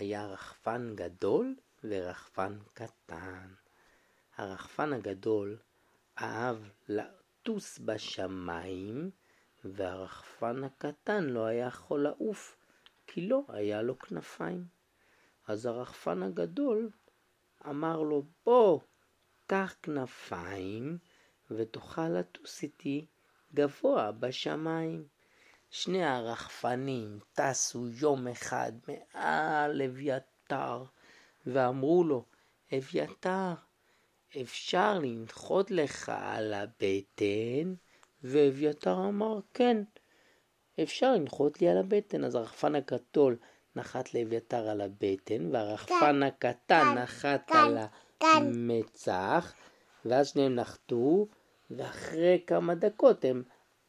היה רחפן גדול ורחפן קטן. הרחפן הגדול אהב לטוס בשמיים, והרחפן הקטן לא היה יכול לעוף, כי לא היה לו כנפיים. אז הרחפן הגדול אמר לו, בוא, קח כנפיים ותוכל לטוס איתי גבוה בשמיים. שני הרחפנים טסו יום אחד מעל אביתר ואמרו לו, אביתר, אפשר לנחות לך על הבטן? ואביתר אמר, כן, אפשר לנחות לי על הבטן. אז הרחפן הגדול נחת לאביתר על הבטן, והרחפן הקטן נחת על המצח, ואז שניהם נחתו, ואחרי כמה דקות הם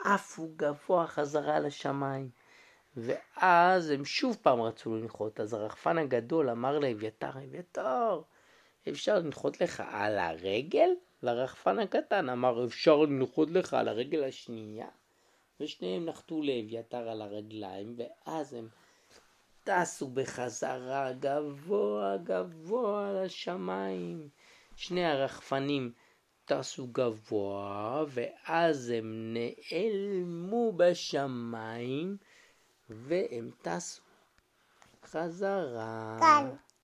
עפו גבוה חזרה לשמיים. ואז הם שוב פעם רצו לנחות, אז הרחפן הגדול אמר לאביתר, אביתר, אפשר לנחות לך על הרגל? והרחפן הקטן אמר, אפשר לנחות לך על הרגל השנייה? ושניהם נחתו לאביתר על הרגליים, ואז הם טסו בחזרה גבוה גבוה לשמיים. שני הרחפנים טסו גבוה, ואז הם נעלמו בשמיים, והם טסו חזרה. כאן.